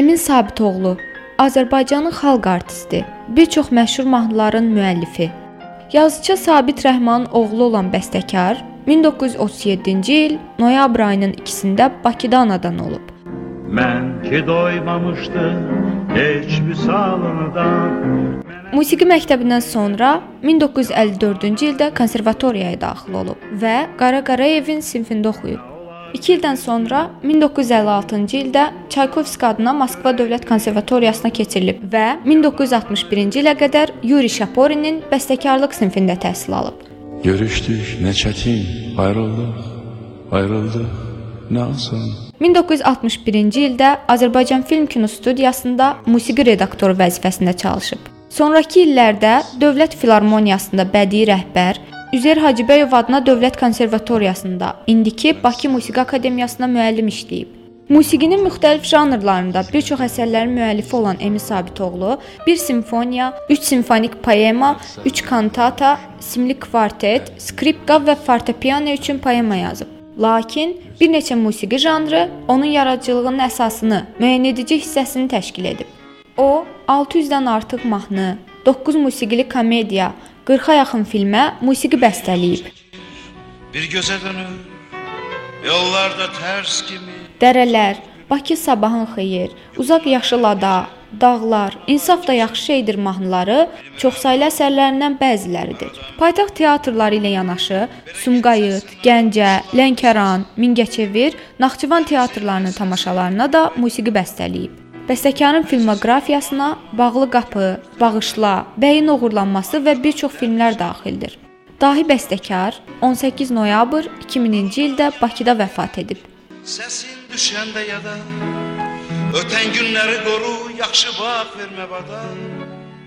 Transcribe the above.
Emin Sabitoğlu Azərbaycanın xalq artisti, bir çox məşhur mahnıların müəllifi. Yazıçı Sabit Rəhmanın oğlu olan bəstəkar 1937-ci il noyabr ayının 2-sində Bakıda anadan olub. Mən ki doymamışdım heç vüsalından Musiqi məktəbindən sonra 1954-cü ildə konservatoriyaya daxil olub və Qara Qarayevin sinfində oxuyub. 2 ildən sonra 1956-cı ildə Çaykovski adına Moskva Dövlət Konservatoriyasına keçirilib və 1961-ci ilə qədər Yuri Şaporinin bəstəkarlıq sinfində təhsil alıb. Görüşdük, nə çətin, ayrıldıq, ayrıldıq, nə asan. 1961-ci ildə Azərbaycan Film Kino Studiyasında musiqi redaktoru vəzifəsində çalışıb. Sonrakı illərdə Dövlət Filarmoniyasında bədii rəhbər, Üzeyir Hacıbəyov adına Dövlət Konservatoriyasında, indiki Bakı Musiqi Akademiyasında müəllim işləyib. Musiqinin müxtəlif janrlarında bir çox əsərlərin müəllifi olan Emin Sabitoğlu 1 simfoniya, 3 simfonik poema, 3 kantata, simli kvartet, skripka və fortepiano üçün poema yazıb. Lakin bir neçə musiqi janrı onun yaradıcılığının əsasını, müəyyən edici hissəsini təşkil edib. O 600-dən artıq mahnı, 9 musiqili komediya, 40-a yaxın filmə musiqi bəstələyib. Bir gözə dönür Yollarda tərs kimi Dərələr, Bakı sabahın xeyir, Uzaq yaşıl ada, Dağlar, İnsaf da yaxşı şeydir mahnıları çoxsaylı əsərlərindən bəziləridir. Paytaxt teatrları ilə yanaşı Sumqayıt, Gəncə, Lənkəran, Mingəçevir, Naxçıvan teatrlarının tamaşalarına da musiqi bəstələyib. Bəstəkarın filmoqrafiyasına Bağlı qapı, Bağışla, Bəyin oğurlanması və bir çox filmlər daxildir. Dahi bəstəkar 18 noyabr 2000-ci ildə Bakıda vəfat edib. Səsin düşəndə yada Ötən günləri qoru Yaxşı bax vermə bada